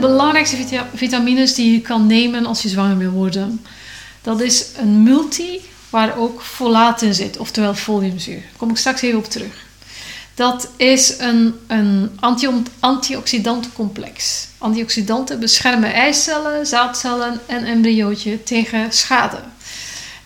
belangrijkste vitamines die je kan nemen als je zwanger wil worden. Dat is een multi waar ook folaat in zit, oftewel foliumzuur. Daar kom ik straks even op terug. Dat is een, een anti antioxidantencomplex. Antioxidanten beschermen eicellen, zaadcellen en embryootje tegen schade.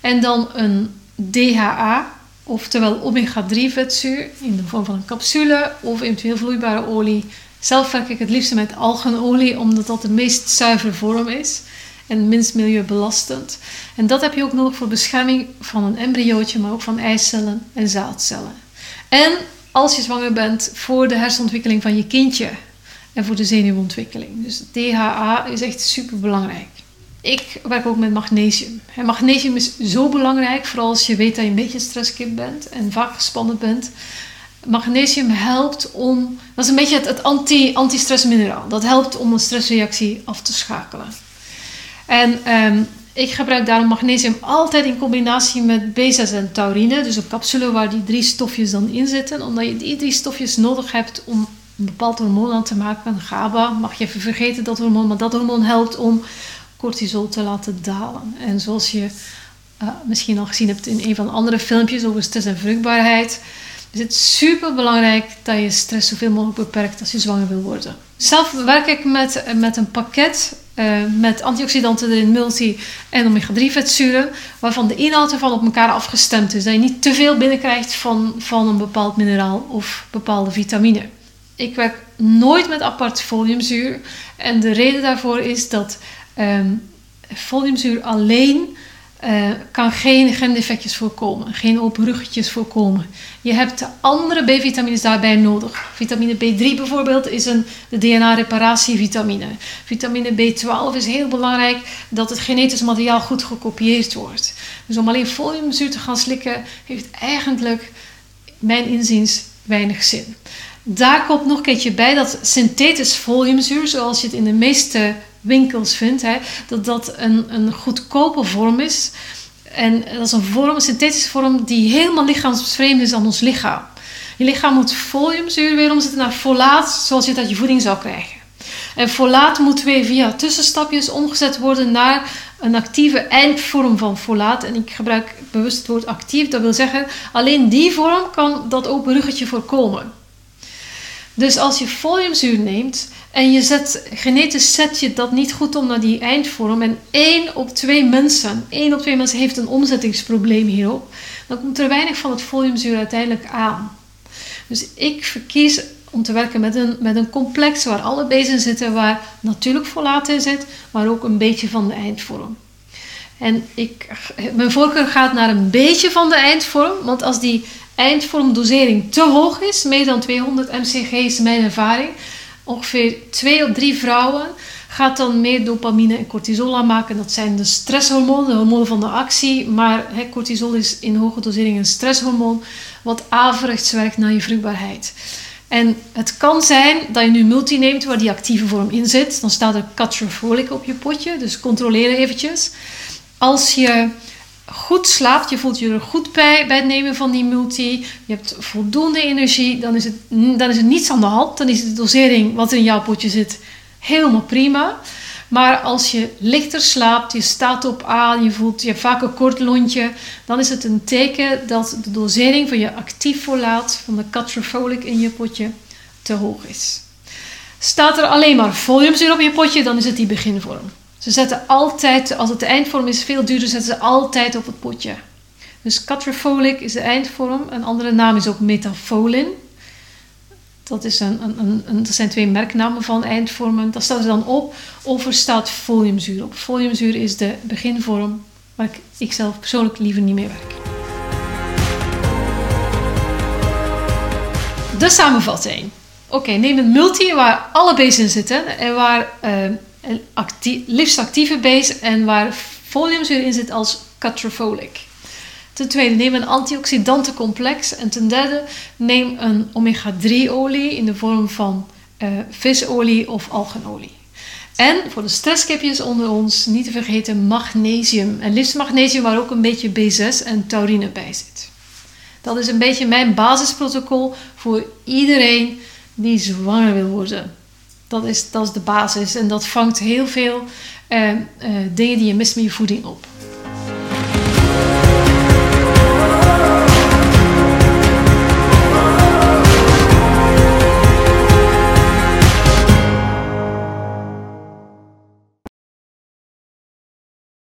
En dan een DHA, oftewel omega-3 vetzuur in de vorm van een capsule of eventueel vloeibare olie. Zelf werk ik het liefst met algenolie, omdat dat de meest zuivere vorm is en minst milieubelastend. En dat heb je ook nodig voor bescherming van een embryootje, maar ook van eicellen en zaadcellen. En als je zwanger bent voor de hersenontwikkeling van je kindje en voor de zenuwontwikkeling. Dus DHA is echt super belangrijk. Ik werk ook met magnesium. En magnesium is zo belangrijk, vooral als je weet dat je een beetje stresskip bent en vaak gespannen bent. Magnesium helpt om, dat is een beetje het, anti, anti-stressmineraal. Dat helpt om een stressreactie af te schakelen. En ehm, ik gebruik daarom magnesium altijd in combinatie met B6 en taurine. Dus een capsule waar die drie stofjes dan in zitten. Omdat je die drie stofjes nodig hebt om een bepaald hormoon aan te maken. GABA, mag je even vergeten dat hormoon. Maar dat hormoon helpt om cortisol te laten dalen. En zoals je uh, misschien al gezien hebt in een van de andere filmpjes over stress en vruchtbaarheid, is het super belangrijk dat je stress zoveel mogelijk beperkt als je zwanger wil worden. Zelf werk ik met, met een pakket uh, met antioxidanten erin, multi en omega-3 vetzuren, waarvan de inhoud ervan op elkaar afgestemd is. Dat je niet te veel binnenkrijgt van, van een bepaald mineraal of bepaalde vitamine. Ik werk nooit met apart foliumzuur. En de reden daarvoor is dat um, foliumzuur alleen uh, kan geen gendefectjes voorkomen, geen open ruggetjes voorkomen. Je hebt de andere B-vitamines daarbij nodig. Vitamine B3 bijvoorbeeld is een, DNA-reparatievitamine. Vitamine B12 is heel belangrijk dat het genetisch materiaal goed gekopieerd wordt. Dus om alleen foliumzuur te gaan slikken heeft eigenlijk, mijn inziens, weinig zin. Daar komt nog een keertje bij dat synthetisch foliumzuur, zoals je het in de meeste winkels vindt, hè, dat dat een, een goedkope vorm is. En dat is een vorm, een synthetische vorm die helemaal lichaamsvreemd is aan ons lichaam. Je lichaam moet foliumzuur weer omzetten naar folaat, zoals je dat je voeding zou krijgen. En folaat moet weer via tussenstapjes omgezet worden naar een actieve eindvorm van folaat. En ik gebruik bewust het woord actief. Dat wil zeggen, alleen die vorm kan dat open ruggetje voorkomen. Dus als je foliumzuur neemt en je zet, genetisch zet je dat niet goed om naar die eindvorm en één op twee mensen, één op twee mensen heeft een omzettingsprobleem hierop, dan komt er weinig van het foliumzuur uiteindelijk aan. Dus ik verkies om te werken met een, met een complex waar alle bezen zitten, waar natuurlijk folaat in zit, maar ook een beetje van de eindvorm. En ik, mijn voorkeur gaat naar een beetje van de eindvorm, want als die eindvormdosering te hoog is, meer dan 200 mcg is mijn ervaring, ongeveer 2 op 3 vrouwen gaat dan meer dopamine en cortisol aanmaken. Dat zijn de stresshormonen, de hormonen van de actie. Maar cortisol is in hoge dosering een stresshormoon wat averechts werkt naar je vruchtbaarheid. En het kan zijn dat je nu multi neemt waar die actieve vorm in zit. Dan staat er catrofolic op je potje, dus controleer eventjes. Als je goed slaapt, je voelt je er goed bij bij het nemen van die multi, je hebt voldoende energie, dan is het, dan is het niets aan de hand. Dan is de dosering wat in jouw potje zit helemaal prima. Maar als je lichter slaapt, je staat op aan, je voelt je vaak een kort lontje, dan is het een teken dat de dosering van je actief folaat, van de catrofolic in je potje, te hoog is. Staat er alleen maar foliumzuur op je potje, dan is het die beginvorm. Ze zetten altijd, als het de eindvorm is veel duurder, zetten ze altijd op het potje. Dus catrofolic is de eindvorm. Een andere naam is ook metafolin. Dat, is een, een, een, dat zijn twee merknamen van eindvormen. Dat staat er dan op. Of er staat foliumzuur op. Foliumzuur is de beginvorm waar ik, zelf persoonlijk liever niet mee werk. De samenvatting. Oké, neem een multi waar alle B's in zitten en waar uh, liefst actieve base en waar foliumzuur in zit als catrofolic. Ten tweede, neem een antioxidantencomplex. En ten derde, neem een omega-3 olie in de vorm van uh, visolie of algenolie. En voor de stresskipjes onder ons, niet te vergeten magnesium. En liefst magnesium waar ook een beetje B6 en taurine bij zit. Dat is een beetje mijn basisprotocol voor iedereen die zwanger wil worden. Dat is, dat is de basis. En dat vangt heel veel eh, eh, dingen die je mist met je voeding op.